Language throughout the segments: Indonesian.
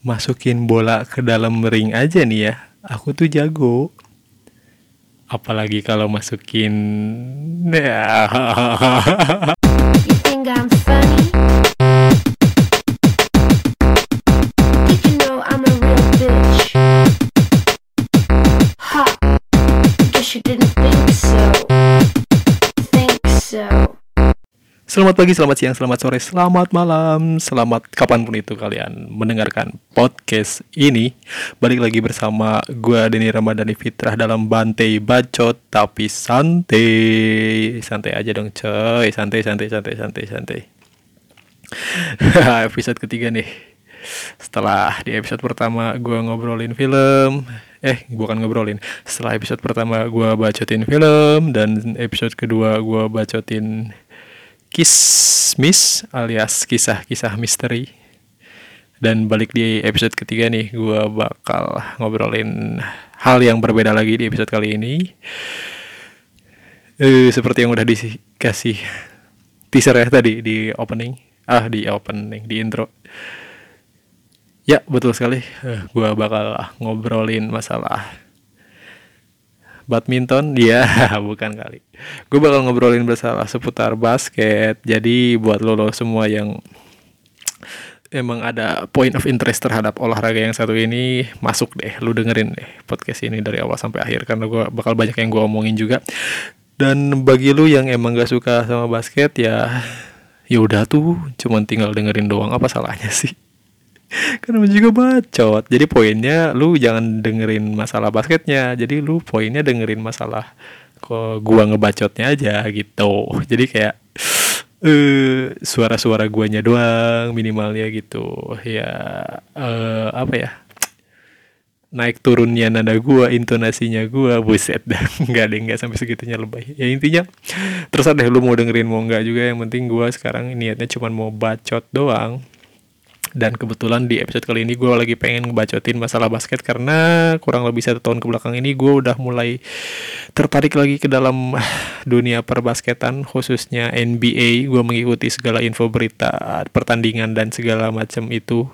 masukin bola ke dalam ring aja nih ya, aku tuh jago. Apalagi kalau masukin Selamat pagi, selamat siang, selamat sore, selamat malam, selamat kapan pun itu kalian mendengarkan podcast ini. Balik lagi bersama gue Denny Ramadhani Fitrah dalam Bantai Bacot tapi santai. Santai aja dong coy, santai, santai, santai, santai, santai. episode ketiga nih. Setelah di episode pertama gue ngobrolin film, eh bukan ngobrolin. Setelah episode pertama gue bacotin film dan episode kedua gue bacotin kismis alias kisah-kisah misteri. Dan balik di episode ketiga nih, gue bakal ngobrolin hal yang berbeda lagi di episode kali ini. Eh, seperti yang udah dikasih teaser ya tadi di opening, ah di opening, di intro. Ya betul sekali, eh, gue bakal ngobrolin masalah badminton? Ya bukan kali. Gue bakal ngobrolin masalah seputar basket. Jadi buat lo, lo semua yang emang ada point of interest terhadap olahraga yang satu ini masuk deh lu dengerin deh podcast ini dari awal sampai akhir karena gue bakal banyak yang gue omongin juga. Dan bagi lu yang emang gak suka sama basket ya ya udah tuh cuman tinggal dengerin doang apa salahnya sih karena juga bacot. Jadi poinnya lu jangan dengerin masalah basketnya. Jadi lu poinnya dengerin masalah kok gua ngebacotnya aja gitu. Jadi kayak eh suara-suara guanya doang minimalnya gitu. Ya eh apa ya? Naik turunnya nada gua intonasinya gua buset dah. Nggak deh nggak sampai segitunya lebay. Ya intinya terus ada lu mau dengerin mau nggak juga. Yang penting gua sekarang niatnya cuma mau bacot doang dan kebetulan di episode kali ini gue lagi pengen ngebacotin masalah basket karena kurang lebih satu tahun ke belakang ini gue udah mulai tertarik lagi ke dalam dunia perbasketan khususnya NBA gue mengikuti segala info berita pertandingan dan segala macam itu.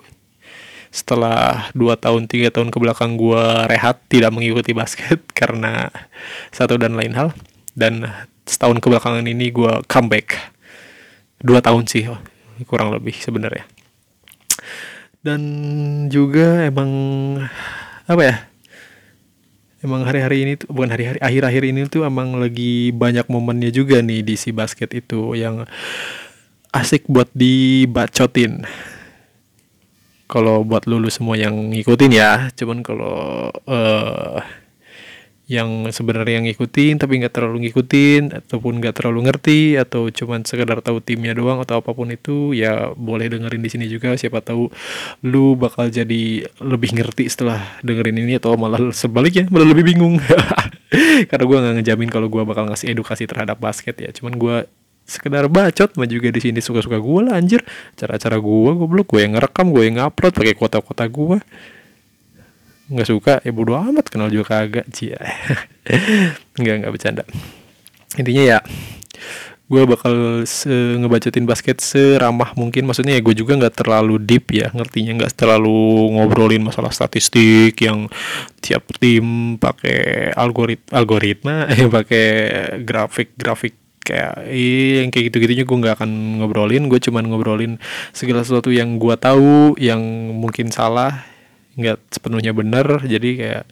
Setelah 2 tahun tiga tahun ke belakang gue rehat tidak mengikuti basket karena satu dan lain hal. Dan setahun kebelakangan ini gue comeback. Dua tahun sih kurang lebih sebenarnya dan juga emang apa ya emang hari-hari ini tuh bukan hari-hari akhir-akhir ini tuh emang lagi banyak momennya juga nih di si basket itu yang asik buat dibacotin. Kalau buat lulu semua yang ngikutin ya cuman kalau uh, yang sebenarnya yang ngikutin tapi nggak terlalu ngikutin ataupun nggak terlalu ngerti atau cuman sekedar tahu timnya doang atau apa pun itu ya boleh dengerin di sini juga. Siapa tahu lu bakal jadi lebih ngerti setelah dengerin ini atau malah sebaliknya malah lebih bingung. Karena gue nggak ngejamin kalau gue bakal ngasih edukasi terhadap basket ya. Cuman gue sekedar bacot mah juga di sini suka-suka gue lah anjir. Cara-cara gue goblok. Gue yang ngerekam gue yang ngupload pakai kota-kota gue nggak suka? Ya bodo amat kenal juga kagak. Cia nggak nggak bercanda. Intinya ya gue bakal se ngebacotin basket seramah mungkin. Maksudnya ya gue juga nggak terlalu deep ya ngertinya. Nggak terlalu ngobrolin masalah statistik yang tiap tim pakai algorit algoritma eh pakai grafik grafik kayak iya yang kayak gitu gitunya gue nggak akan ngobrolin. Gue cuman ngobrolin segala sesuatu yang gue tahu yang mungkin salah nggak sepenuhnya benar jadi kayak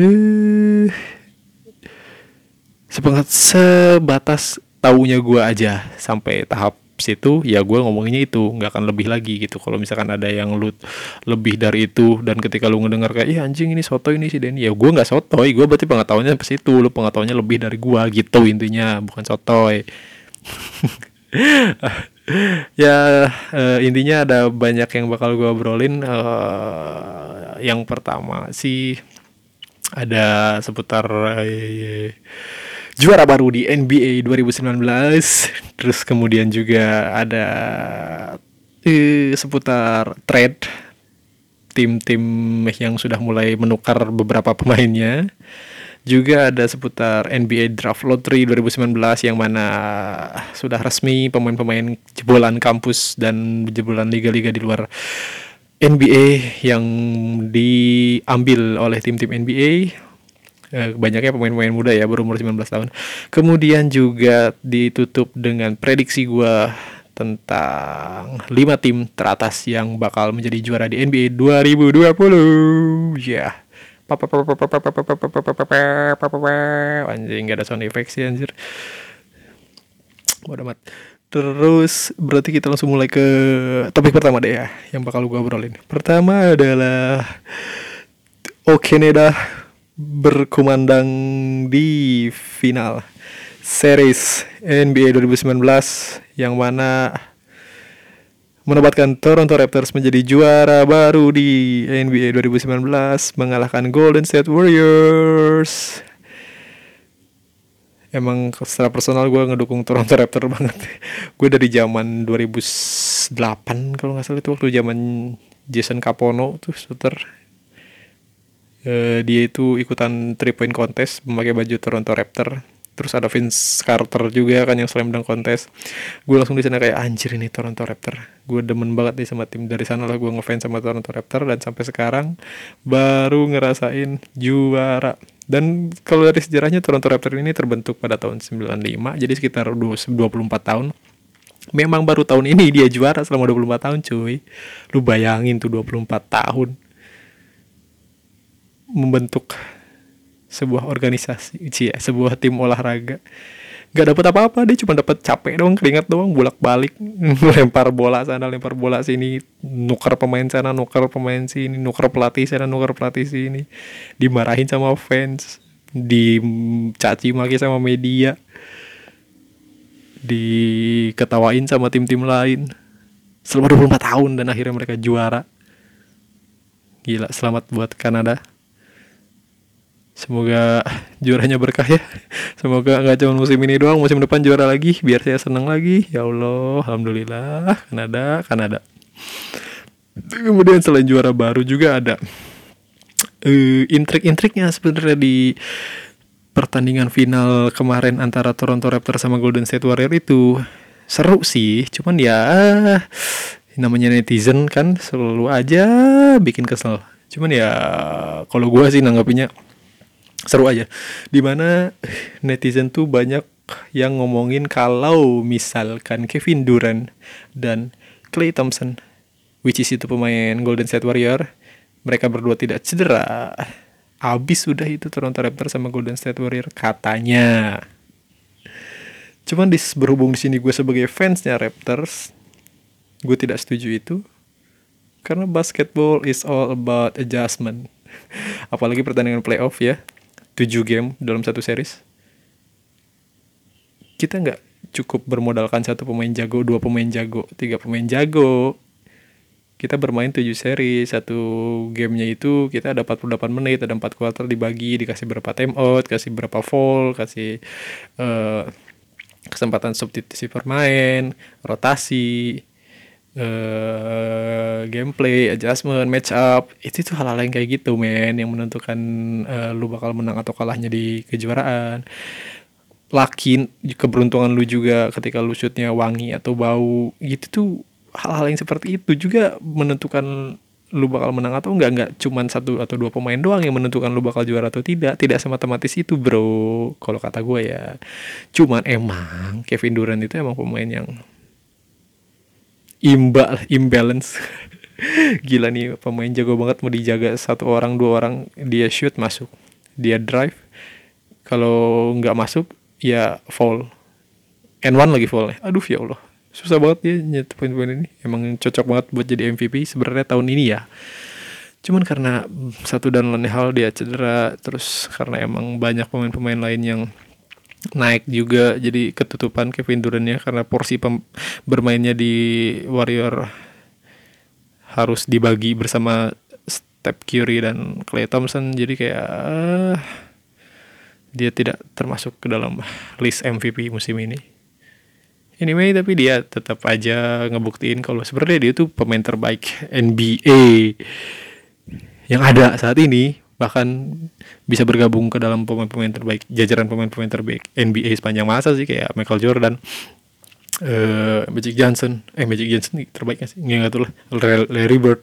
eh sepengat sebatas taunya gue aja sampai tahap situ ya gue ngomonginnya itu nggak akan lebih lagi gitu. Kalau misalkan ada yang lu lebih dari itu dan ketika lu ngedengar kayak iya anjing ini soto ini sih Denny ya gue nggak sotoy gue berarti pengetahuannya sampai situ lu pengetahuannya lebih dari gue gitu intinya bukan sotoy ya uh, intinya ada banyak yang bakal gue obrolin. Uh, yang pertama sih ada seputar uh, juara baru di NBA 2019 terus kemudian juga ada uh, seputar trade tim-tim yang sudah mulai menukar beberapa pemainnya juga ada seputar NBA Draft Lottery 2019 yang mana sudah resmi pemain-pemain jebolan kampus dan jebolan liga-liga di luar NBA yang diambil oleh tim-tim NBA eh, banyaknya pemain-pemain muda ya berumur 19 tahun. Kemudian juga ditutup dengan prediksi gua tentang 5 tim teratas yang bakal menjadi juara di NBA 2020. Ya. Anjing gak ada sound effect sih anjir. Bodoh amat. Terus berarti kita langsung mulai ke topik pertama deh ya yang bakal gue obrolin. Pertama adalah Okeneda berkumandang di final series NBA 2019 yang mana menobatkan Toronto Raptors menjadi juara baru di NBA 2019 mengalahkan Golden State Warriors. Emang secara personal gue ngedukung Toronto Raptors banget. Gue dari zaman 2008 kalau nggak salah itu waktu zaman Jason Capono tuh shooter. Eh, dia itu ikutan three point contest memakai baju Toronto Raptor terus ada Vince Carter juga kan yang slam dunk contest. Gue langsung di sana kayak anjir ini Toronto Raptor. Gue demen banget nih sama tim dari sana lah. Gue ngefans sama Toronto Raptor dan sampai sekarang baru ngerasain juara. Dan kalau dari sejarahnya Toronto Raptor ini terbentuk pada tahun 95 jadi sekitar 24 tahun. Memang baru tahun ini dia juara selama 24 tahun cuy. Lu bayangin tuh 24 tahun. Membentuk sebuah organisasi cie sebuah tim olahraga. Gak dapat apa-apa dia cuma dapat capek doang keringat doang bolak balik lempar bola sana lempar bola sini nuker pemain sana nuker pemain sini nuker pelatih sana nuker pelatih sini. Dimarahin sama fans dicaci maki sama media diketawain sama tim-tim lain. Selama 24 tahun dan akhirnya mereka juara. Gila selamat buat Kanada Semoga juaranya berkah ya. Semoga nggak cuma musim ini doang, musim depan juara lagi, biar saya senang lagi. Ya Allah, alhamdulillah, Kanada, Kanada. Kemudian selain juara baru juga ada uh, intrik-intriknya sebenarnya di pertandingan final kemarin antara Toronto Raptors sama Golden State Warrior itu seru sih, cuman ya namanya netizen kan selalu aja bikin kesel. Cuman ya kalau gua sih nanggapinnya seru aja. Di mana netizen tuh banyak yang ngomongin kalau misalkan Kevin Durant dan Clay Thompson which is itu pemain Golden State Warrior mereka berdua tidak cedera. Habis sudah itu Toronto Raptors sama Golden State Warrior katanya. Cuman di berhubung di sini gue sebagai fansnya Raptors gue tidak setuju itu karena basketball is all about adjustment. Apalagi pertandingan playoff ya 7 game dalam satu series? Kita nggak cukup bermodalkan satu pemain jago dua pemain jago tiga pemain jago. Kita bermain 7 seri satu gamenya itu kita ada 48 menit ada 4 quarter dibagi dikasih berapa time out kasih berapa fall kasih uh, kesempatan substitusi permain rotasi uh, gameplay, adjustment, match up, itu tuh hal-hal yang kayak gitu, men, yang menentukan uh, lu bakal menang atau kalahnya di kejuaraan. Lakin keberuntungan lu juga ketika lu shootnya wangi atau bau, gitu tuh hal-hal yang seperti itu juga menentukan lu bakal menang atau enggak. Enggak cuman satu atau dua pemain doang yang menentukan lu bakal juara atau tidak. Tidak semata-mata itu bro kalau kata gue ya. Cuman emang Kevin Durant itu emang pemain yang imba imbalance. Gila nih pemain jago banget mau dijaga satu orang dua orang dia shoot masuk. Dia drive. Kalau nggak masuk ya foul. And one lagi foul aduh ya Allah. Susah banget dia nyetu poin-poin ini. Emang cocok banget buat jadi MVP sebenarnya tahun ini ya. Cuman karena satu dan lain hal dia cedera terus karena emang banyak pemain-pemain lain yang naik juga jadi ketutupan Kevin Durant ya karena porsi pem bermainnya di Warrior harus dibagi bersama Steph Curry dan Klay Thompson jadi kayak uh, dia tidak termasuk ke dalam list MVP musim ini. Anyway tapi dia tetap aja ngebuktiin kalau sebenarnya dia tuh pemain terbaik NBA yang ada saat ini bahkan bisa bergabung ke dalam pemain-pemain terbaik jajaran pemain-pemain terbaik NBA sepanjang masa sih kayak Michael Jordan uh, Magic Johnson. Eh Magic Johnson terbaiknya sih. Nggak tahu lah Larry Bird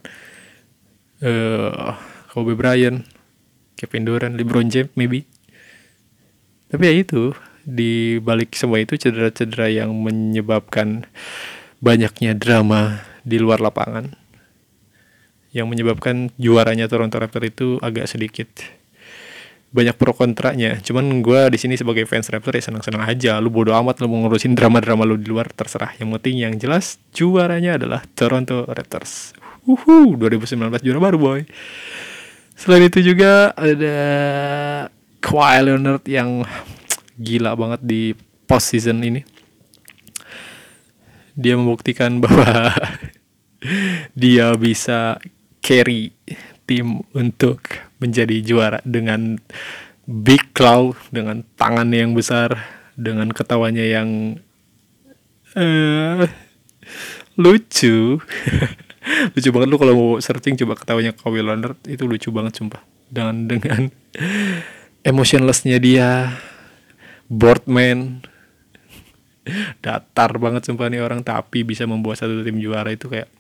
eh Kobe Bryant, Kevin Durant, LeBron James maybe. Tapi ya itu di balik semua itu cedera-cedera yang menyebabkan banyaknya drama di luar lapangan yang menyebabkan juaranya Toronto Raptors itu agak sedikit banyak pro kontranya. Cuman gue di sini sebagai fans Raptors ya senang-senang aja. Lu bodo amat lu mau ngurusin drama-drama lu di luar terserah. Yang penting yang jelas juaranya adalah Toronto Raptors. Uhu, 2019 juara baru boy. Selain itu juga ada Kawhi Leonard yang gila banget di post season ini. Dia membuktikan bahwa dia bisa carry tim untuk menjadi juara dengan big claw dengan tangannya yang besar dengan ketawanya yang eh lucu. Lucu banget lu kalau mau searching coba ketawanya Kawhi Leonard itu lucu banget sumpah. Dengan dengan emotionlessnya dia boardman. Datar banget sumpah nih orang. Tapi bisa membuat satu tim juara itu kayak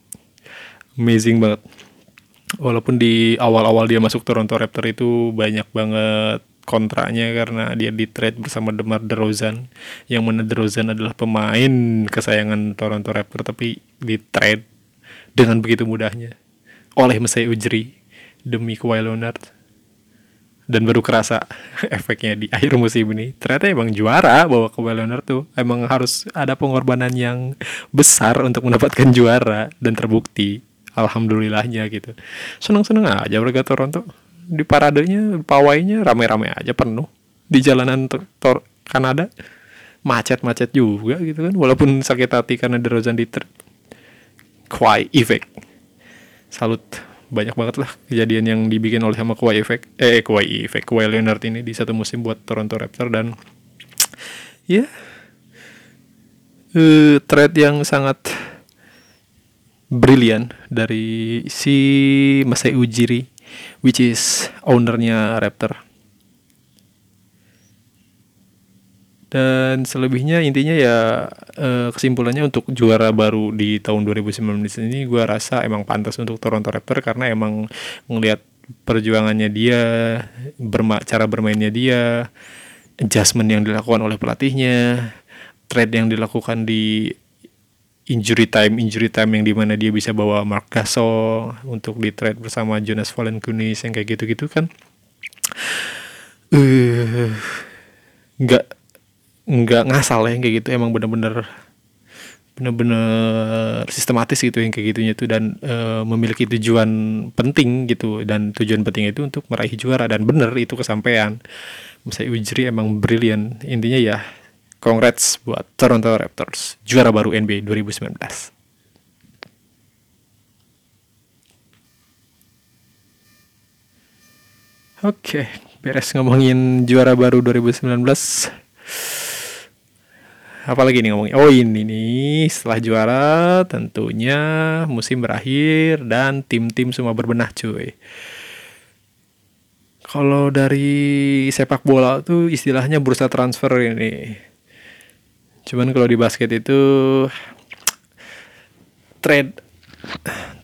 amazing banget walaupun di awal-awal dia masuk Toronto Raptor itu banyak banget kontraknya karena dia di trade bersama DeMar DeRozan. Yang mana DeRozan adalah pemain kesayangan Toronto Raptor tapi di trade dengan begitu mudahnya. Oleh Masai Ujiri demi Kawhi Leonard. Dan baru kerasa efeknya di akhir musim ini. Ternyata emang juara bahwa Kawhi Leonard tuh. Emang harus ada pengorbanan yang besar untuk mendapatkan juara dan terbukti alhamdulillahnya gitu. Seneng-seneng aja warga Toronto. Di paradenya pawainya rame-rame aja penuh. Di jalanan Tor- Kanada macet-macet juga gitu kan. Walaupun sakit hati karena DeRozan di trade Kawhi Effect salut. Banyak banget lah kejadian yang dibikin oleh sama Kawhi Effect eh Kawhi Effect Kawhi Leonard ini di satu musim buat Toronto Raptors dan ya eh, trade yang sangat brilian dari si Masai Ujiri which is ownernya Raptor. Dan selebihnya intinya ya eh, kesimpulannya untuk juara baru di tahun 2019 ini gua rasa emang pantas untuk Toronto Raptor karena emang ngelihat perjuangannya dia cara bermainnya dia adjustment yang dilakukan oleh pelatihnya trade yang dilakukan di injury time injury time yang di mana dia bisa bawa Mark Gasol untuk di trade bersama Jonas Valanciunas yang kayak gitu-gitu kan. Eh nggak nggak ngasal ya kayak gitu. Emang bener-bener bener-bener sistematis gitu yang kayak gitunya tuh dan eh, memiliki tujuan penting gitu. Dan tujuan penting itu untuk meraih juara dan bener itu kesampaian. Masai Ujiri emang brilian intinya ya congrats buat Toronto Raptors juara baru NBA 2019 Oke, beres ngomongin juara baru 2019. Apalagi nih ngomongin? Oh ini nih, setelah juara tentunya musim berakhir dan tim-tim semua berbenah cuy. Kalau dari sepak bola tuh istilahnya bursa transfer ini. Cuman kalau di basket itu trade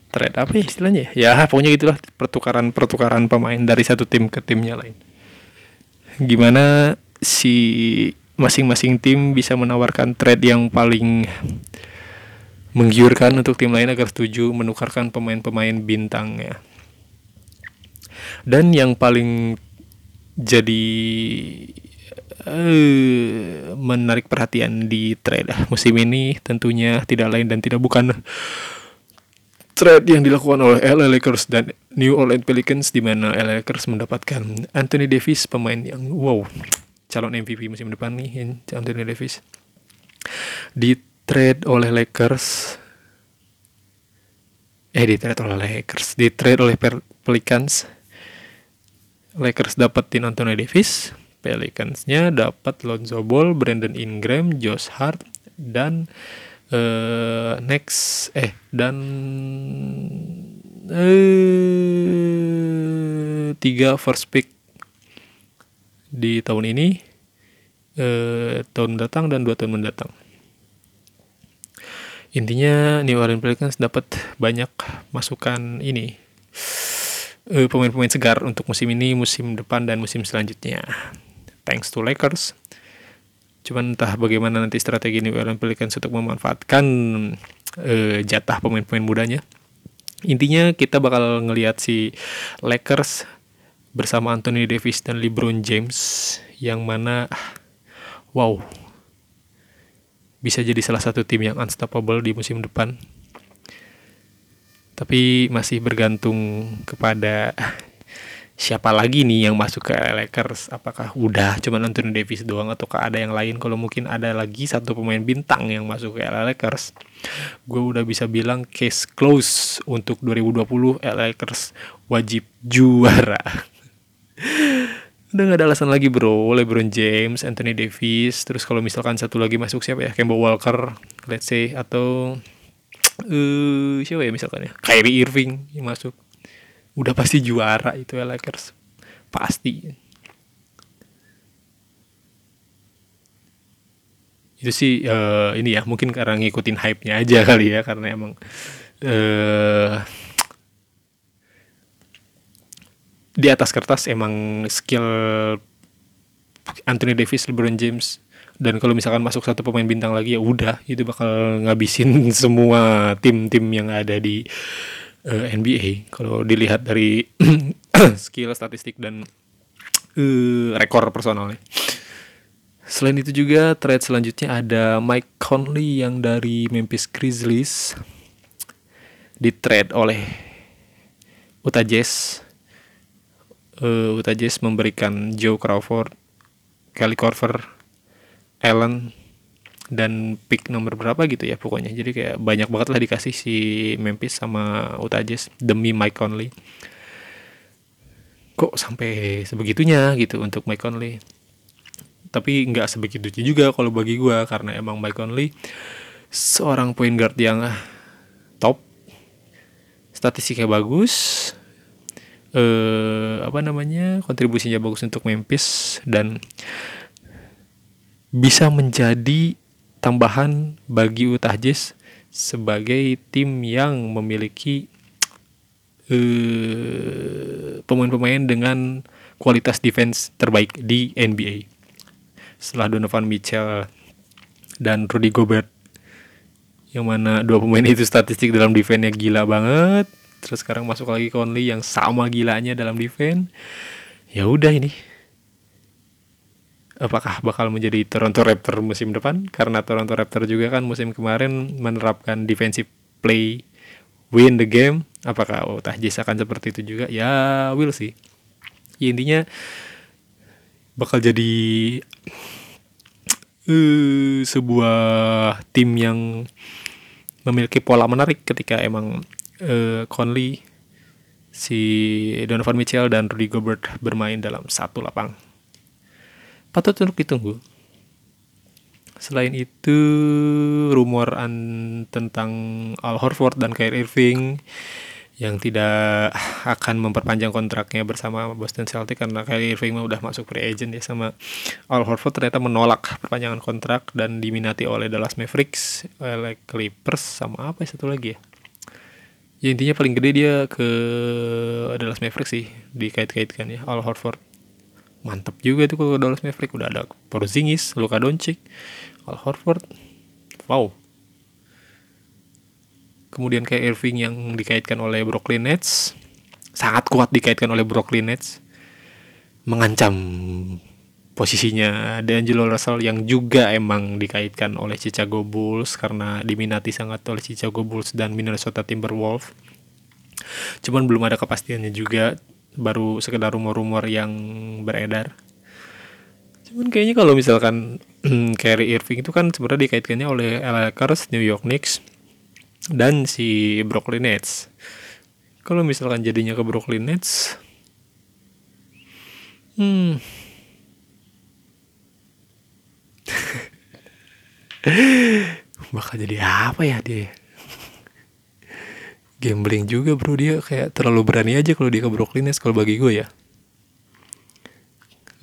trade apa ya istilahnya ya? Ya pokoknya gitulah pertukaran-pertukaran pemain dari satu tim ke timnya lain. Gimana si masing-masing tim bisa menawarkan trade yang paling menggiurkan untuk tim lain agar setuju menukarkan pemain-pemain bintangnya. Dan yang paling jadi eh, menarik perhatian di trade musim ini tentunya tidak lain dan tidak bukan trade yang dilakukan oleh LA Lakers dan New Orleans Pelicans di mana LA Lakers mendapatkan Anthony Davis pemain yang wow calon MVP musim depan nih Anthony Davis di trade oleh Lakers. Eh di trade oleh Lakers. Di trade oleh Pelicans. Lakers dapetin Anthony Davis Pelicansnya dapat Lonzo Ball, Brandon Ingram, Josh Hart dan eh next eh dan eh tiga first pick di tahun ini eh tahun mendatang dan dua tahun mendatang. Intinya New Orleans Pelicans dapat banyak masukan ini pemain-pemain segar untuk musim ini, musim depan dan musim selanjutnya. Thanks to Lakers. Cuman entah bagaimana nanti strategi New Orleans Pelicans untuk memanfaatkan eh, jatah pemain-pemain mudanya. Intinya kita bakal ngelihat si Lakers bersama Anthony Davis dan LeBron James yang mana wow bisa jadi salah satu tim yang unstoppable di musim depan. Tapi masih bergantung kepada siapa lagi nih yang masuk ke Lakers? Apakah udah cuman Anthony Davis doang ataukah ada yang lain? Kalau mungkin ada lagi satu pemain bintang yang masuk ke Lakers gue udah bisa bilang case close untuk 2020 Lakers wajib juara. Udah gak ada alasan lagi bro. LeBron James Anthony Davis. Terus kalau misalkan satu lagi masuk siapa ya? Kemba Walker let's say atau uh, siapa ya misalkan ya? Kyrie Irving yang masuk udah pasti juara itu ya Lakers. Pasti. Itu sih uh, ini ya mungkin karena ngikutin hype-nya aja kali ya karena emang uh, di atas kertas emang skill Anthony Davis, LeBron James dan kalau misalkan masuk satu pemain bintang lagi ya udah itu bakal ngabisin semua tim-tim yang ada di uh, NBA kalau dilihat dari skill statistik dan uh, rekor personalnya. Selain itu juga trade selanjutnya ada Mike Conley yang dari Memphis Grizzlies di trade oleh Utah Jazz. Uh, Utah Jazz memberikan Joe Crawford, Kelly Korver, Allen, dan pick nomor berapa gitu ya pokoknya. Jadi kayak banyak banget lah dikasih si Memphis sama Utah Jazz demi Mike Conley. Kok sampai sebegitunya gitu untuk Mike Conley? Tapi nggak sebegitu juga kalau bagi gue karena emang Mike Conley seorang point guard yang top. Statistiknya bagus. Eh apa namanya kontribusinya bagus untuk Memphis dan bisa menjadi tambahan bagi Utah Jazz sebagai tim yang memiliki pemain pemain-pemain dengan kualitas defense terbaik di NBA. Setelah Donovan Mitchell dan Rudy Gobert yang mana dua pemain itu statistik dalam defense-nya gila banget. Terus sekarang masuk lagi Conley yang sama gilanya dalam defense. Ya udah ini apakah bakal menjadi Toronto Raptor musim depan? Karena Toronto Raptor juga kan musim kemarin menerapkan defensive play win the game. Apakah oh, Jazz akan seperti itu juga? Ya will sih ya, intinya bakal jadi uh, sebuah tim yang memiliki pola menarik ketika emang uh, Conley si Donovan Mitchell dan Rudy Gobert bermain dalam satu lapang patut untuk ditunggu. Selain itu, rumor an tentang Al Horford dan Kyrie Irving yang tidak akan memperpanjang kontraknya bersama Boston Celtics karena Kyrie Irving udah masuk free agent ya sama Al Horford ternyata menolak perpanjangan kontrak dan diminati oleh Dallas Mavericks, oleh Clippers sama apa ya satu lagi ya. Ya intinya paling gede dia ke Dallas Mavericks sih dikait-kaitkan ya Al Horford mantap juga tuh kalau Dallas Maverick udah ada Porzingis, Luka Doncic, Al Horford. Wow. Kemudian kayak Irving yang dikaitkan oleh Brooklyn Nets, sangat kuat dikaitkan oleh Brooklyn Nets. Mengancam posisinya D'Angelo Russell yang juga emang dikaitkan oleh Chicago Bulls karena diminati sangat oleh Chicago Bulls dan Minnesota Timberwolves. Cuman belum ada kepastiannya juga baru sekedar rumor-rumor yang beredar. Cuman kayaknya kalau misalkan Kyrie Irving itu kan sebenarnya dikaitkannya oleh Lakers, New York Knicks dan si Brooklyn Nets. Kalau misalkan jadinya ke Brooklyn Nets hmm. Bakal jadi apa ya dia gambling juga bro. Dia kayak terlalu berani aja kalau dia ke Brooklyn Nets kalau bagi gue ya.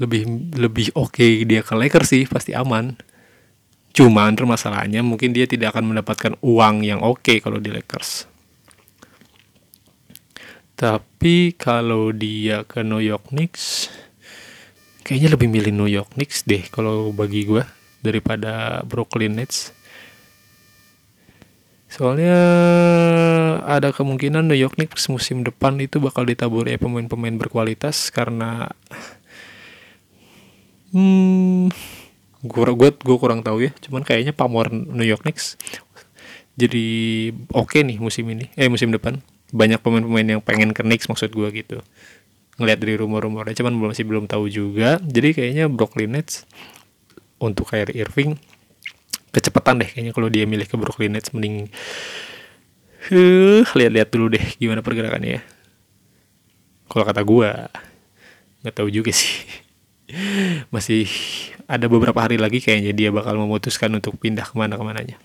Lebih lebih oke okay dia ke Lakers sih pasti aman. Cuman permasalahannya mungkin dia tidak akan mendapatkan uang yang oke okay kalau di Lakers. Tapi kalau dia ke New York Knicks, kayaknya lebih milih New York Knicks deh kalau bagi gue daripada Brooklyn Nets. Soalnya ada kemungkinan New York Knicks musim depan itu bakal ditaburi pemain-pemain berkualitas karena hmm gue gue gue kurang tahu ya. Cuman kayaknya pamor New York Knicks jadi oke nih musim ini eh musim depan. Banyak pemain-pemain yang pengen ke Knicks maksud gue gitu. Ngelihat dari rumor-rumornya cuman masih belum tahu juga. Jadi kayaknya Brooklyn Nets untuk Kyrie Irving kecepatan deh kayaknya kalau dia milih ke Brooklyn Nets mending huh, lihat-lihat dulu deh gimana pergerakannya ya. Kalau kata gue nggak tahu juga sih. Masih ada beberapa hari lagi kayaknya dia bakal memutuskan untuk pindah ke mana ke mananya.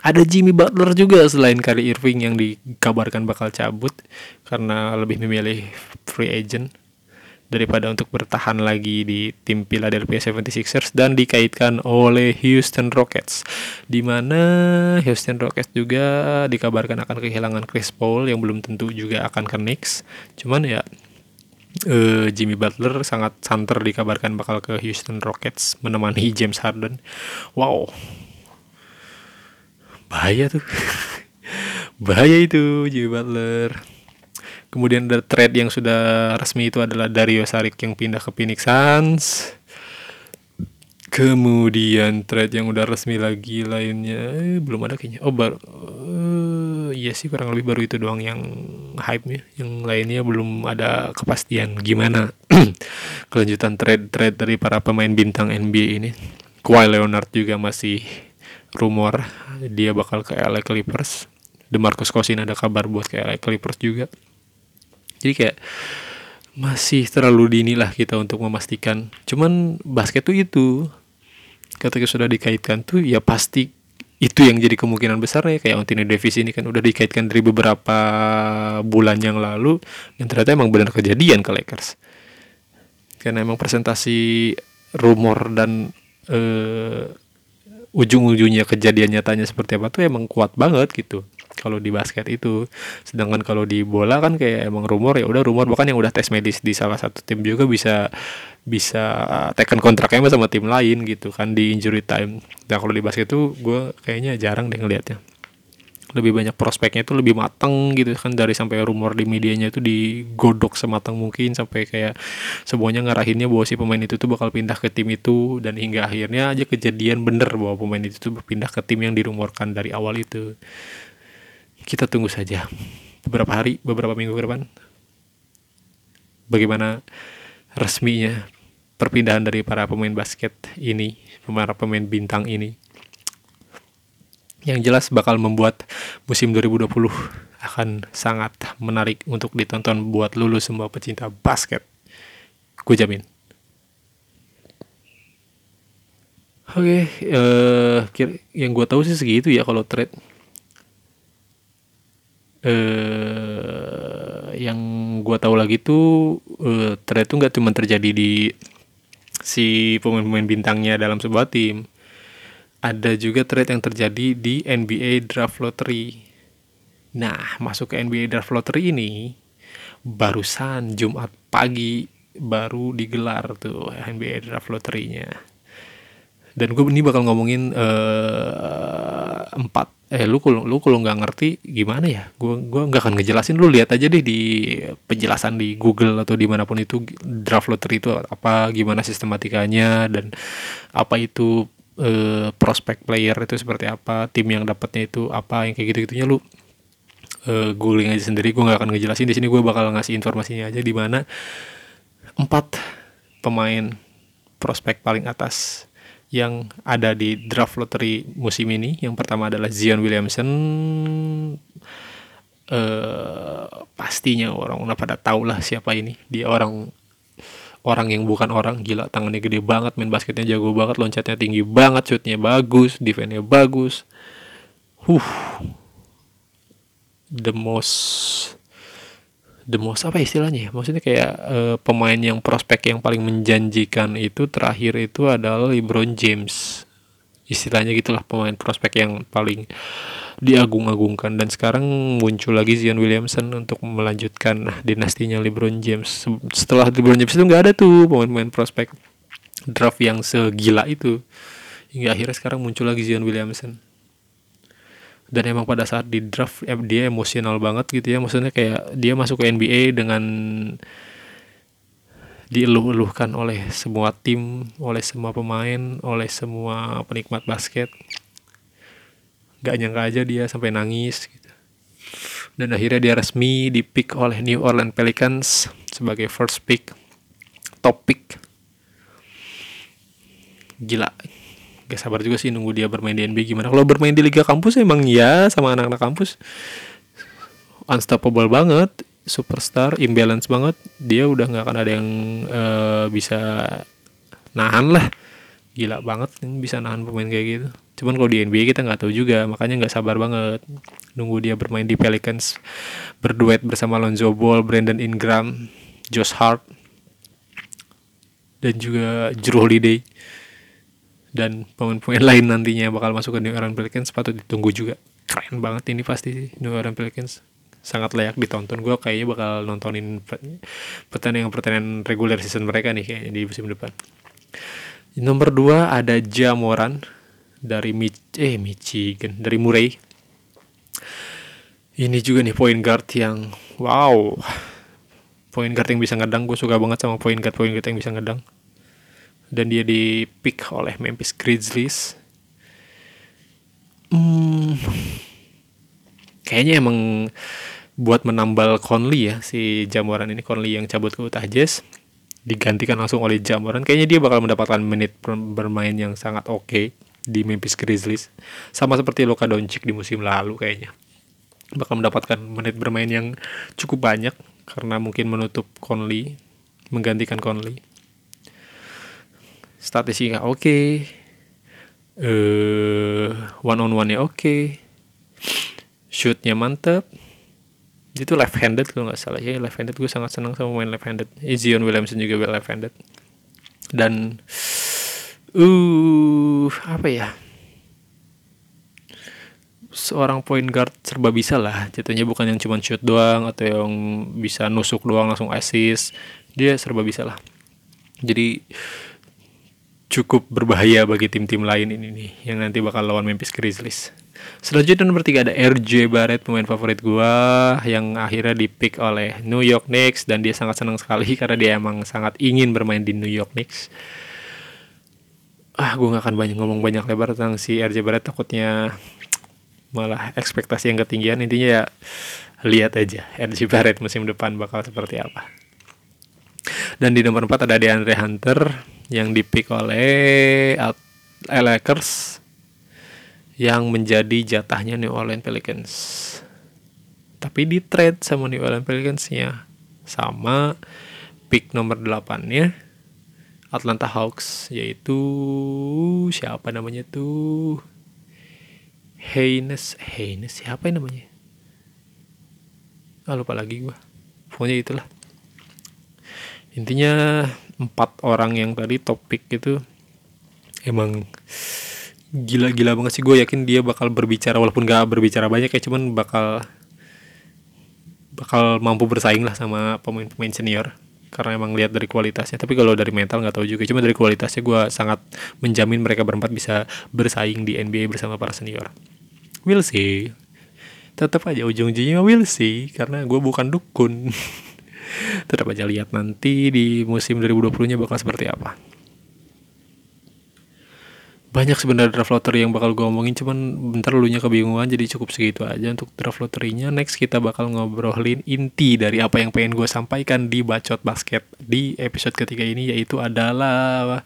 Ada Jimmy Butler juga selain Kyrie Irving yang dikabarkan bakal cabut karena lebih memilih free agent daripada untuk bertahan lagi di tim Philadelphia 76ers dan dikaitkan oleh Houston Rockets di mana Houston Rockets juga dikabarkan akan kehilangan Chris Paul yang belum tentu juga akan ke Knicks cuman ya uh, Jimmy Butler sangat santer dikabarkan bakal ke Houston Rockets menemani James Harden. Wow. Bahaya tuh. Bahaya itu Jimmy Butler. Kemudian ada trade yang sudah resmi itu adalah Dario Saric yang pindah ke Phoenix Suns. Kemudian trade yang udah resmi lagi lainnya eh, belum ada kayaknya. Oh baru uh, iya sih kurang lebih baru itu doang yang hype nya. Yang lainnya belum ada kepastian gimana kelanjutan trade-trade dari para pemain bintang NBA ini. Kawhi Leonard juga masih rumor dia bakal ke LA Clippers. DeMarcus Cousins ada kabar buat ke LA Clippers juga. Jadi kayak masih terlalu dini lah kita untuk memastikan. Cuman basket tuh itu ketika sudah dikaitkan tuh ya pasti itu yang jadi kemungkinan besar ya kayak Anthony Davis ini kan udah dikaitkan dari beberapa bulan yang lalu dan ternyata emang benar kejadian ke Lakers. Karena emang presentasi rumor dan uh, ujung-ujungnya kejadian nyatanya seperti apa tuh emang kuat banget gitu kalau di basket itu. Sedangkan kalau di bola kan kayak emang rumor ya udah rumor bahkan yang udah tes medis di salah satu tim juga bisa bisa tekan kontraknya sama tim lain gitu kan di injury time. Dan kalau di basket itu gue kayaknya jarang deh ngelihatnya lebih banyak prospeknya itu lebih matang gitu kan dari sampai rumor di medianya itu digodok sematang mungkin sampai kayak semuanya ngarahinnya bahwa si pemain itu tuh bakal pindah ke tim itu dan hingga akhirnya aja kejadian bener bahwa pemain itu tuh berpindah ke tim yang dirumorkan dari awal itu kita tunggu saja beberapa hari, beberapa minggu ke depan bagaimana resminya perpindahan dari para pemain basket ini, para pemain bintang ini. Yang jelas bakal membuat musim 2020 akan sangat menarik untuk ditonton buat lulus semua pecinta basket. Gue jamin. Oke, okay, uh, yang gue tahu sih segitu ya kalau trade eh yang gue tahu lagi tuh uh, trade tuh nggak cuma terjadi di si pemain-pemain bintangnya dalam sebuah tim ada juga trade yang terjadi di NBA Draft Lottery. Nah masuk ke NBA Draft Lottery ini barusan Jumat pagi baru digelar tuh NBA Draft Lottery-nya. Dan gue ini bakal ngomongin uh, empat eh lu kalau lu kalau nggak ngerti gimana ya? Gue gua nggak akan ngejelasin. Lu lihat aja deh di penjelasan di Google atau di mana pun itu draft lottery itu apa gimana sistematikanya dan apa itu eh, prospek player itu seperti apa tim yang dapatnya itu apa yang kayak gitu gitunya lu eh, googling aja sendiri. Gue nggak akan ngejelasin. Di sini gue bakal ngasih informasinya aja di mana empat pemain prospek paling atas yang ada di draft lottery musim ini. Yang pertama adalah Zion Williamson. Uh, pastinya orang udah pada tahu lah siapa ini. Dia orang orang yang bukan orang gila tangannya gede banget main basketnya jago banget loncatnya tinggi banget shootnya bagus defense-nya bagus huh the most the most apa istilahnya ya? Maksudnya kayak uh, pemain yang prospek yang paling menjanjikan itu terakhir itu adalah LeBron James. Istilahnya gitulah pemain prospek yang paling diagung-agungkan dan sekarang muncul lagi Zion Williamson untuk melanjutkan dinastinya LeBron James. Se- Setelah LeBron James itu nggak ada tuh pemain-pemain prospek draft yang segila itu. Hingga akhirnya sekarang muncul lagi Zion Williamson. Dan emang pada saat di draft dia emosional banget gitu ya. Maksudnya kayak dia masuk ke NBA dengan dieluh-eluhkan oleh semua tim, oleh semua pemain, oleh semua penikmat basket. Gak nyangka aja dia sampai nangis gitu. Dan akhirnya dia resmi dipick oleh New Orleans Pelicans sebagai first pick, top pick. Gila. Gak sabar juga sih nunggu dia bermain di NBA gimana. Kalau bermain di liga kampus emang ya sama anak-anak kampus unstoppable banget, superstar, imbalance banget. Dia udah nggak akan ada yang eh, bisa nahan lah. Gila banget bisa nahan pemain kayak gitu. Cuman kalau di NBA kita nggak tahu juga, makanya nggak sabar banget nunggu dia bermain di Pelicans berduet bersama Lonzo Ball, Brandon Ingram, Josh Hart, dan juga Drew Holiday dan pemain-pemain lain nantinya bakal masuk ke New Orleans Pelicans patut ditunggu juga. Keren banget ini pasti sih New Orleans Pelicans. Sangat layak ditonton. Gue kayaknya bakal nontonin pe- pertandingan-pertandingan regular season mereka nih kayaknya di musim depan. Nomor 2 ada Jamoran dari Mich eh Michigan dari Murray. Ini juga nih point guard yang wow. Point guard yang bisa ngedang. Gue suka banget sama point guard point guard yang bisa ngedang dan dia di pick oleh Memphis Grizzlies. Hmm, kayaknya emang buat menambal Conley ya si Jamoran ini Conley yang cabut ke Utah Jazz. Digantikan langsung oleh Jamoran. Kayaknya dia bakal mendapatkan menit ber- bermain yang sangat oke di Memphis Grizzlies. Sama seperti Luka Doncic di musim lalu kayaknya. Bakal mendapatkan menit bermain yang cukup banyak karena mungkin menutup Conley menggantikan Conley statistiknya oke. Eh one on one nya oke. Shootnya mantep. Itu left handed kalau nggak salah ya. Left handed gue sangat senang sama main left handed Zion Williamson juga left handed dan uh apa ya? Seorang point guard serba bisa lah. Jatuhnya bukan yang cuma shoot doang atau yang bisa nusuk doang langsung assist. Dia serba bisa lah. Jadi cukup berbahaya bagi tim-tim lain ini nih yang nanti bakal lawan Memphis Grizzlies. Selanjutnya nomor tiga ada RJ Barrett pemain favorit gua yang akhirnya dipick oleh New York Knicks dan dia sangat senang sekali karena dia emang sangat ingin bermain di New York Knicks. Ah, gua nggak akan banyak ngomong banyak lebar tentang si RJ Barrett takutnya malah ekspektasi yang ketinggian intinya ya lihat aja RJ Barrett musim depan bakal seperti apa. Dan di nomor 4 ada DeAndre Hunter yang dipick oleh Lakers yang menjadi jatahnya New Orleans Pelicans. Tapi di trade sama New Orleans Pelicans-nya sama pick nomor 8-nya Atlanta Hawks yaitu siapa namanya tuh? Haynes Haynes siapa yang namanya? Ah lupa lagi gua. Pokoknya itulah intinya empat orang yang tadi topik itu emang gila-gila banget sih. Gue yakin dia bakal berbicara walaupun gak berbicara banyak ya cuman bakal bakal mampu bersaing lah sama pemain-pemain senior. Karena emang lihat dari kualitasnya. Tapi kalau dari mental nggak tahu juga. Cuma dari kualitasnya gue sangat menjamin mereka berempat bisa bersaing di NBA bersama para senior. Will see. Tetap aja ujung-ujungnya will see. Karena gue bukan dukun tetap aja lihat nanti di musim 2020 nya bakal seperti apa. Banyak sebenarnya draft lottery yang bakal gue omongin cuman bentar nya kebingungan jadi cukup segitu aja untuk draft lottery-nya next kita bakal ngobrolin inti dari apa yang pengen gue sampaikan di bacot basket di episode ketiga ini yaitu adalah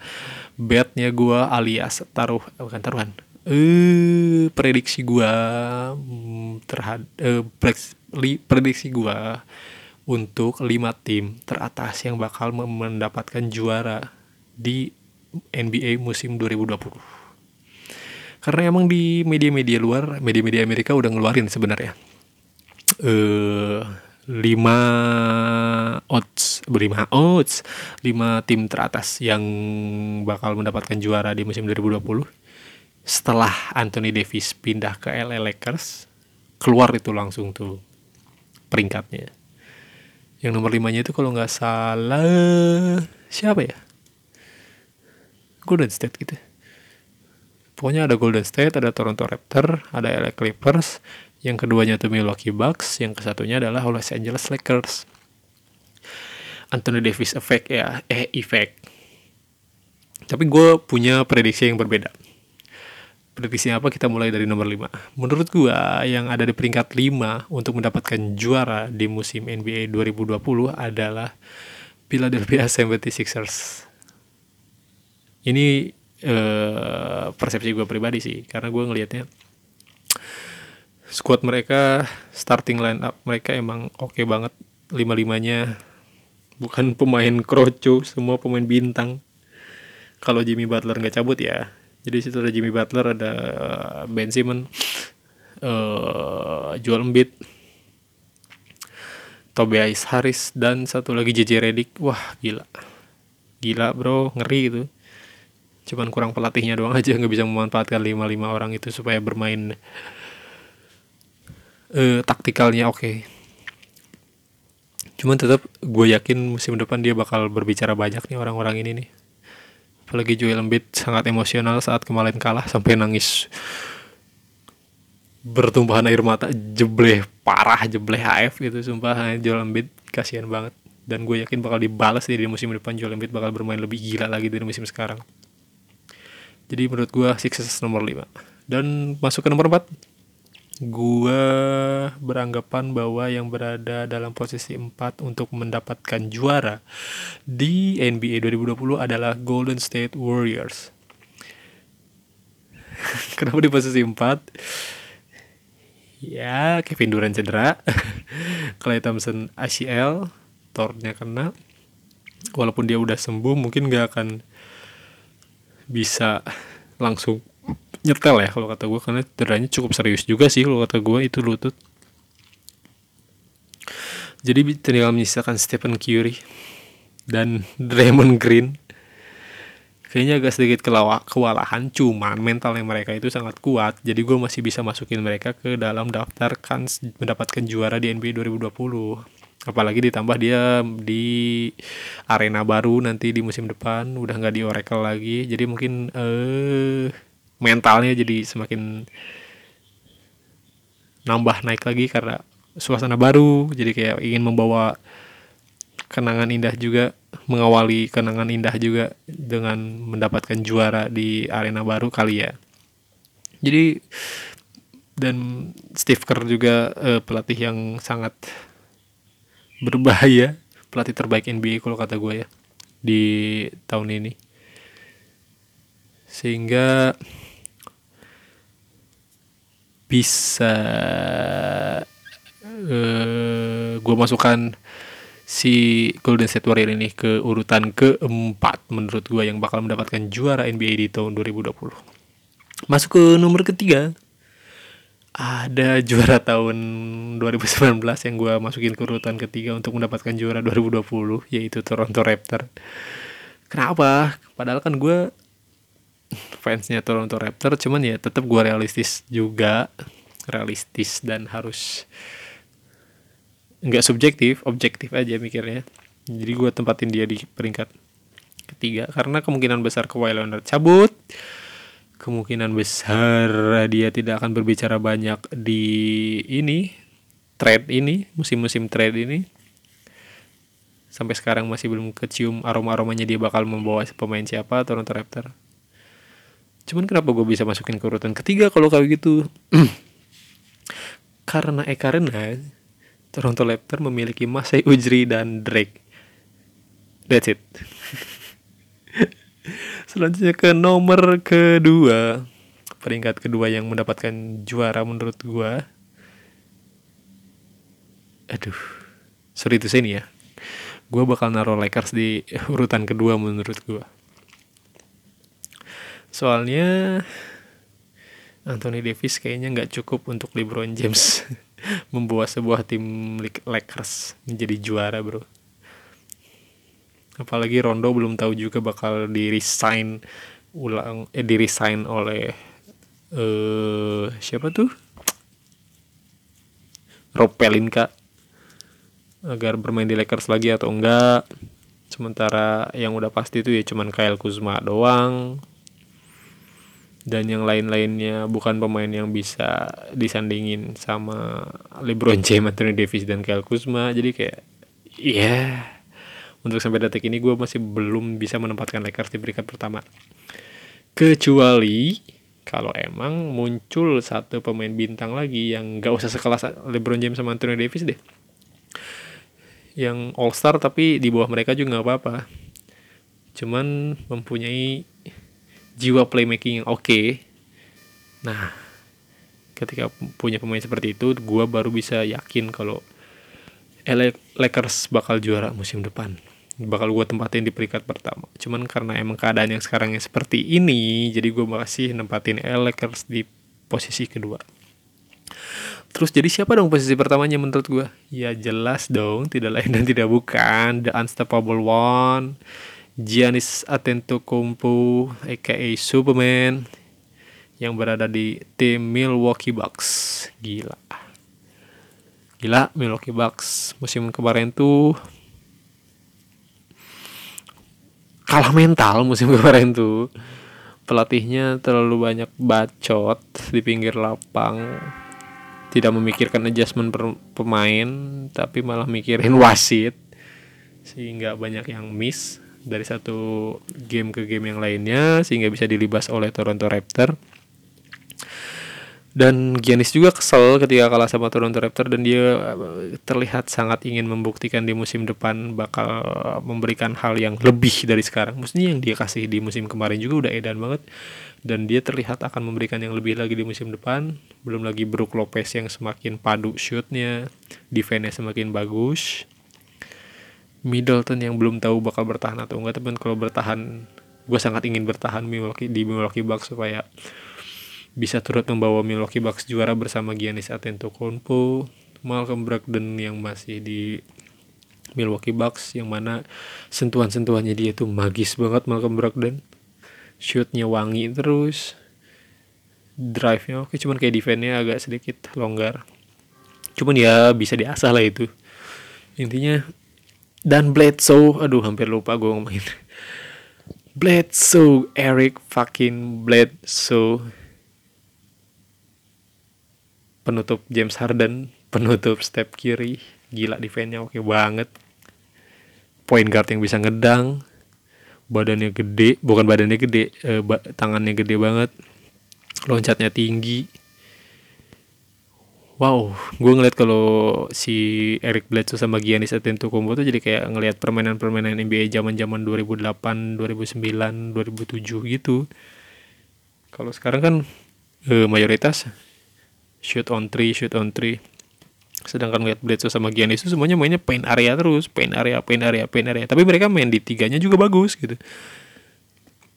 betnya gue alias taruh bukan taruhan. Eh prediksi gue terhadap eh, prediksi gue untuk lima tim teratas yang bakal mendapatkan juara di NBA musim 2020 karena emang di media-media luar, media-media Amerika udah ngeluarin sebenarnya. Eh lima odds, berlima odds, lima tim teratas yang bakal mendapatkan juara di musim 2020. setelah Anthony Davis pindah ke LA Lakers keluar itu langsung tuh peringkatnya yang nomor limanya itu kalau nggak salah siapa ya? Golden State gitu pokoknya ada Golden State ada Toronto Raptors ada LA Clippers yang keduanya tuh Milwaukee Bucks yang kesatunya adalah Los Angeles Lakers. Anthony Davis effect ya eh effect. Tapi gue punya prediksi yang berbeda prediksinya apa kita mulai dari nomor 5 menurut gue yang ada di peringkat 5 untuk mendapatkan juara di musim NBA 2020 adalah Philadelphia 76ers ini eh, persepsi gue pribadi sih karena gue ngelihatnya squad mereka starting line up mereka emang oke banget. Lima limanya bukan pemain kroco semua pemain bintang. Kalau Jimmy Butler nggak cabut ya jadi situ ada Jimmy Butler ada Ben Simmons uh, Joel Embiid Tobias Harris dan satu lagi JJ Redick. Wah gila. Gila bro. Ngeri itu cuman kurang pelatihnya doang aja nggak bisa memanfaatkan lima lima orang itu supaya bermain uh, taktikalnya oke. Okay. cuman tetap gue yakin musim depan dia bakal berbicara banyak nih orang-orang ini nih apalagi Joel Embiid sangat emosional saat kemarin kalah sampai nangis. Bertumpahan air mata jebleh parah jebleh HF gitu sumpah. Joel Embiid kasihan banget. Dan gue yakin bakal dibalas di musim depan Joel Embiid bakal bermain lebih gila lagi dari musim sekarang. Jadi menurut gue Sixers nomor 5 dan masuk ke nomor 4 gue beranggapan bahwa yang berada dalam posisi 4 untuk mendapatkan juara di NBA 2020 adalah Golden State Warriors. Kenapa di posisi 4? Ya, Kevin Durant cedera. Clay Thompson ACL, tornya kena. Walaupun dia udah sembuh, mungkin gak akan bisa langsung nyetel ya kalau kata gue karena cederanya cukup serius juga sih kalau kata gue itu lutut. Jadi tinggal menyisakan Stephen Curry dan Draymond Green. Kayaknya agak sedikit kewalahan cuman mentalnya mereka itu sangat kuat. Jadi gue masih bisa masukin mereka ke dalam daftar kan mendapatkan juara di NBA 2020 apalagi ditambah dia di arena baru nanti di musim depan udah nggak di Oracle lagi. Jadi mungkin eh mentalnya jadi semakin nambah naik lagi karena suasana baru. Jadi kayak ingin membawa kenangan indah juga mengawali kenangan indah juga dengan mendapatkan juara di arena baru kali ya. Jadi dan Steve Kerr juga uh, pelatih yang sangat berbahaya pelatih terbaik NBA kalau kata gue ya di tahun ini. Sehingga bisa uh, gue masukkan si Golden State Warrior ini ke urutan keempat menurut gue yang bakal mendapatkan juara NBA di tahun 2020 masuk ke nomor ketiga ada juara tahun 2019 yang gue masukin ke urutan ketiga untuk mendapatkan juara 2020 yaitu Toronto Raptors. Kenapa? Padahal kan gue fansnya Toronto Raptors cuman ya tetap gue realistis juga. Realistis dan harus nggak subjektif objektif aja mikirnya. Jadi gue tempatin dia di peringkat ketiga karena kemungkinan besar Kawhi Leonard cabut. Kemungkinan besar dia tidak akan berbicara banyak di ini trade ini musim-musim trade ini. Sampai sekarang masih belum kecium aroma-aromanya dia bakal membawa pemain siapa Toronto Raptors Cuman kenapa gue bisa masukin ke urutan ketiga kalau kayak gitu? karena eh karena Toronto Raptors memiliki Masai Ujri dan Drake. That's it. Selanjutnya ke nomor kedua. Peringkat kedua yang mendapatkan juara menurut gue. Aduh. Sorry itu sini ya. Gue bakal naruh Lakers di urutan kedua menurut gue. Soalnya Anthony Davis kayaknya nggak cukup untuk LeBron James membawa sebuah tim Lakers menjadi juara bro. Apalagi Rondo belum tahu juga bakal di resign ulang eh di resign oleh eh siapa tuh? Rob Pelinka. Agar bermain di Lakers lagi atau enggak. Sementara yang udah pasti itu ya cuman Kyle Kuzma doang dan yang lain-lainnya bukan pemain yang bisa disandingin sama LeBron James, Anthony Davis dan Kyle Kuzma. Jadi kayak ya untuk sampai detik ini gue masih belum bisa menempatkan Lakers di peringkat pertama. Kecuali kalau emang muncul satu pemain bintang lagi yang gak usah sekelas LeBron James sama Anthony Davis deh. Yang All Star tapi di bawah mereka juga nggak apa-apa. Cuman mempunyai jiwa playmaking yang oke. Nah ketika punya pemain seperti itu gua baru bisa yakin kalau LA Lakers bakal juara musim depan. Bakal gue tempatin di peringkat pertama. Cuman karena emang keadaan yang sekarang yang seperti ini jadi gue masih nempatin LA Lakers di posisi kedua. Terus jadi siapa dong posisi pertamanya menurut gue? Ya jelas dong, tidak lain dan tidak bukan The Unstoppable One, Giannis Antetokounmpo, aka Superman, yang berada di tim Milwaukee Bucks. Gila. Gila Milwaukee Bucks musim kemarin tuh kalah mental musim kemarin tuh. Pelatihnya terlalu banyak bacot di pinggir lapang tidak memikirkan adjustment per pemain tapi malah mikirin wasit sehingga banyak yang miss dari satu game ke game yang lainnya sehingga bisa dilibas oleh Toronto Raptor dan Giannis juga kesel ketika kalah sama Toronto Raptor dan dia eh, terlihat sangat ingin membuktikan di musim depan bakal memberikan hal yang lebih dari sekarang. Maksudnya yang dia kasih di musim kemarin juga udah edan banget dan dia terlihat akan memberikan yang lebih lagi di musim depan. Belum lagi Brook Lopez yang semakin padu shootnya, defense semakin bagus. Middleton yang belum tahu bakal bertahan atau enggak, tapi kalau bertahan, gue sangat ingin bertahan Milwaukee di Milwaukee Bucks supaya bisa turut membawa Milwaukee Bucks juara bersama Giannis Antetokounmpo, Malcolm Brogdon yang masih di Milwaukee Bucks yang mana sentuhan-sentuhannya dia tuh magis banget Malcolm Brogdon. Shootnya wangi terus. Drive-nya oke cuman kayak defense-nya agak sedikit longgar. Cuman ya bisa diasah lah itu. Intinya dan Bledsoe, aduh hampir lupa gue ngomongin. Bledsoe, Eric fucking Bledsoe penutup James Harden, penutup Steph Curry, gila defense-nya oke banget. Point guard yang bisa ngedang, badannya gede, bukan badannya gede, eh, ba tangannya gede banget, loncatnya tinggi. Wow, gue ngeliat kalau si Eric Bledsoe sama Giannis Antetokounmpo tuh jadi kayak ngeliat permainan-permainan NBA zaman-zaman 2008, 2009, 2007 gitu. Kalau sekarang kan eh, mayoritas shoot on three, shoot on three. Sedangkan lihat Bledsoe sama Giannis itu semuanya mainnya paint area terus, paint area, paint area, paint area. Tapi mereka main di tiganya juga bagus gitu.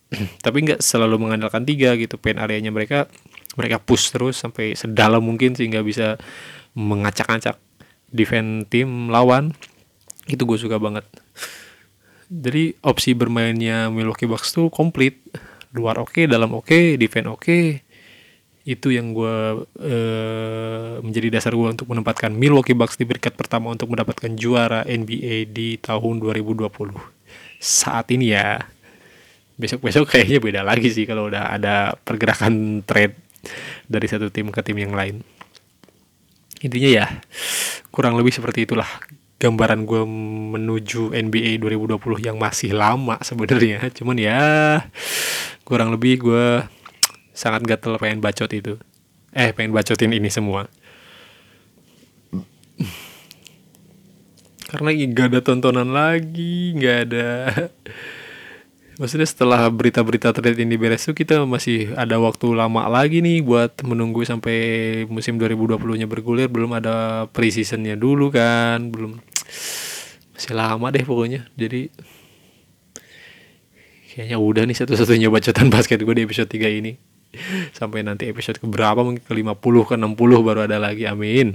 Tapi nggak selalu mengandalkan tiga gitu. Paint areanya mereka mereka push terus sampai sedalam mungkin sehingga bisa mengacak-acak defense tim lawan. Itu gue suka banget. Jadi opsi bermainnya Milwaukee Bucks tuh komplit. Luar oke, okay, dalam oke, okay, defense oke. Okay itu yang gue uh, menjadi dasar gue untuk menempatkan Milwaukee Bucks di peringkat pertama untuk mendapatkan juara NBA di tahun 2020 saat ini ya besok-besok kayaknya beda lagi sih kalau udah ada pergerakan trade dari satu tim ke tim yang lain. Intinya ya kurang lebih seperti itulah gambaran gue menuju NBA 2020 yang masih lama sebenarnya. Cuman ya kurang lebih gue sangat gatel pengen bacot itu. Eh pengen bacotin ini semua. Karena gak ada tontonan lagi nggak ada maksudnya setelah berita-berita trade ini beres tuh kita masih ada waktu lama lagi nih buat menunggu sampai musim 2020 nya bergulir. Belum ada preseasonnya dulu kan belum. Masih lama deh pokoknya. Jadi kayaknya udah nih satu-satunya bacotan basket gue di episode 3 ini. Sampai nanti episode keberapa? Mungkin ke 50 ke 60 baru ada lagi. Amin.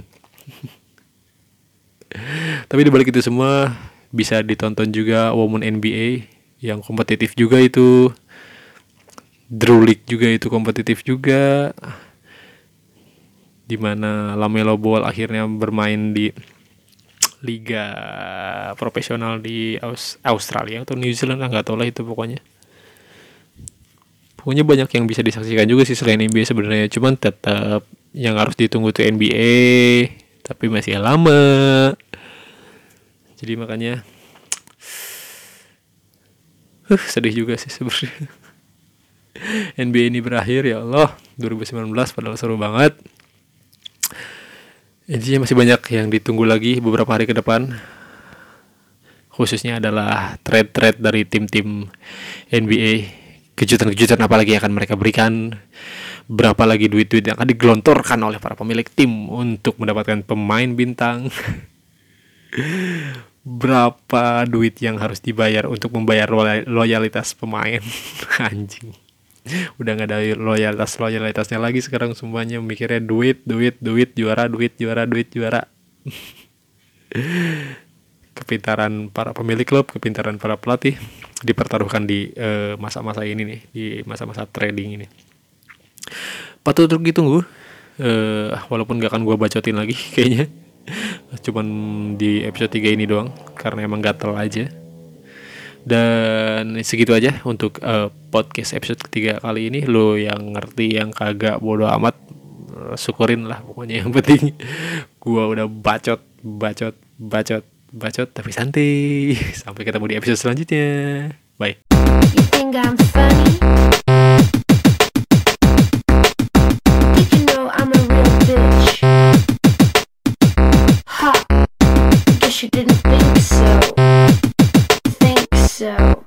Tapi dibalik itu semua bisa ditonton juga Women NBA yang kompetitif juga itu. League juga itu kompetitif juga. Di mana Lamelo Ball akhirnya bermain di liga profesional di Aus- Australia atau New Zealand nggak tahu lah itu pokoknya. Pokoknya banyak yang bisa disaksikan juga sih selain NBA sebenarnya. Cuman tetap yang harus ditunggu tuh NBA tapi masih lama. Jadi makanya huh, sedih juga sih sebenarnya. NBA ini berakhir ya Allah. 2019 padahal seru banget. Intinya masih banyak yang ditunggu lagi beberapa hari ke depan. Khususnya adalah trade-trade dari tim-tim NBA kejutan-kejutan apa lagi yang akan mereka berikan. Berapa lagi duit-duit yang akan digelontorkan oleh para pemilik tim untuk mendapatkan pemain bintang berapa duit yang harus dibayar untuk membayar loya- loyalitas pemain? Anjing. Udah nggak ada loyalitas loyalitasnya lagi sekarang semuanya. Mikirnya duit duit duit juara duit juara duit juara. Kepintaran para pemilik klub kepintaran para pelatih dipertaruhkan di eh, masa-masa ini nih di masa-masa trading ini. Patut untuk ditunggu. Eh walaupun gak akan gue bacotin lagi kayaknya cuman di episode 3 ini doang karena emang gatel aja. Dan segitu aja untuk eh, podcast episode ketiga kali ini. Lo yang ngerti yang kagak bodoh amat eh, syukurin lah pokoknya yang penting. Gua udah bacot bacot bacot bacot tapi santai. Sampai ketemu di episode selanjutnya. Bye? you didn't think so. Think so.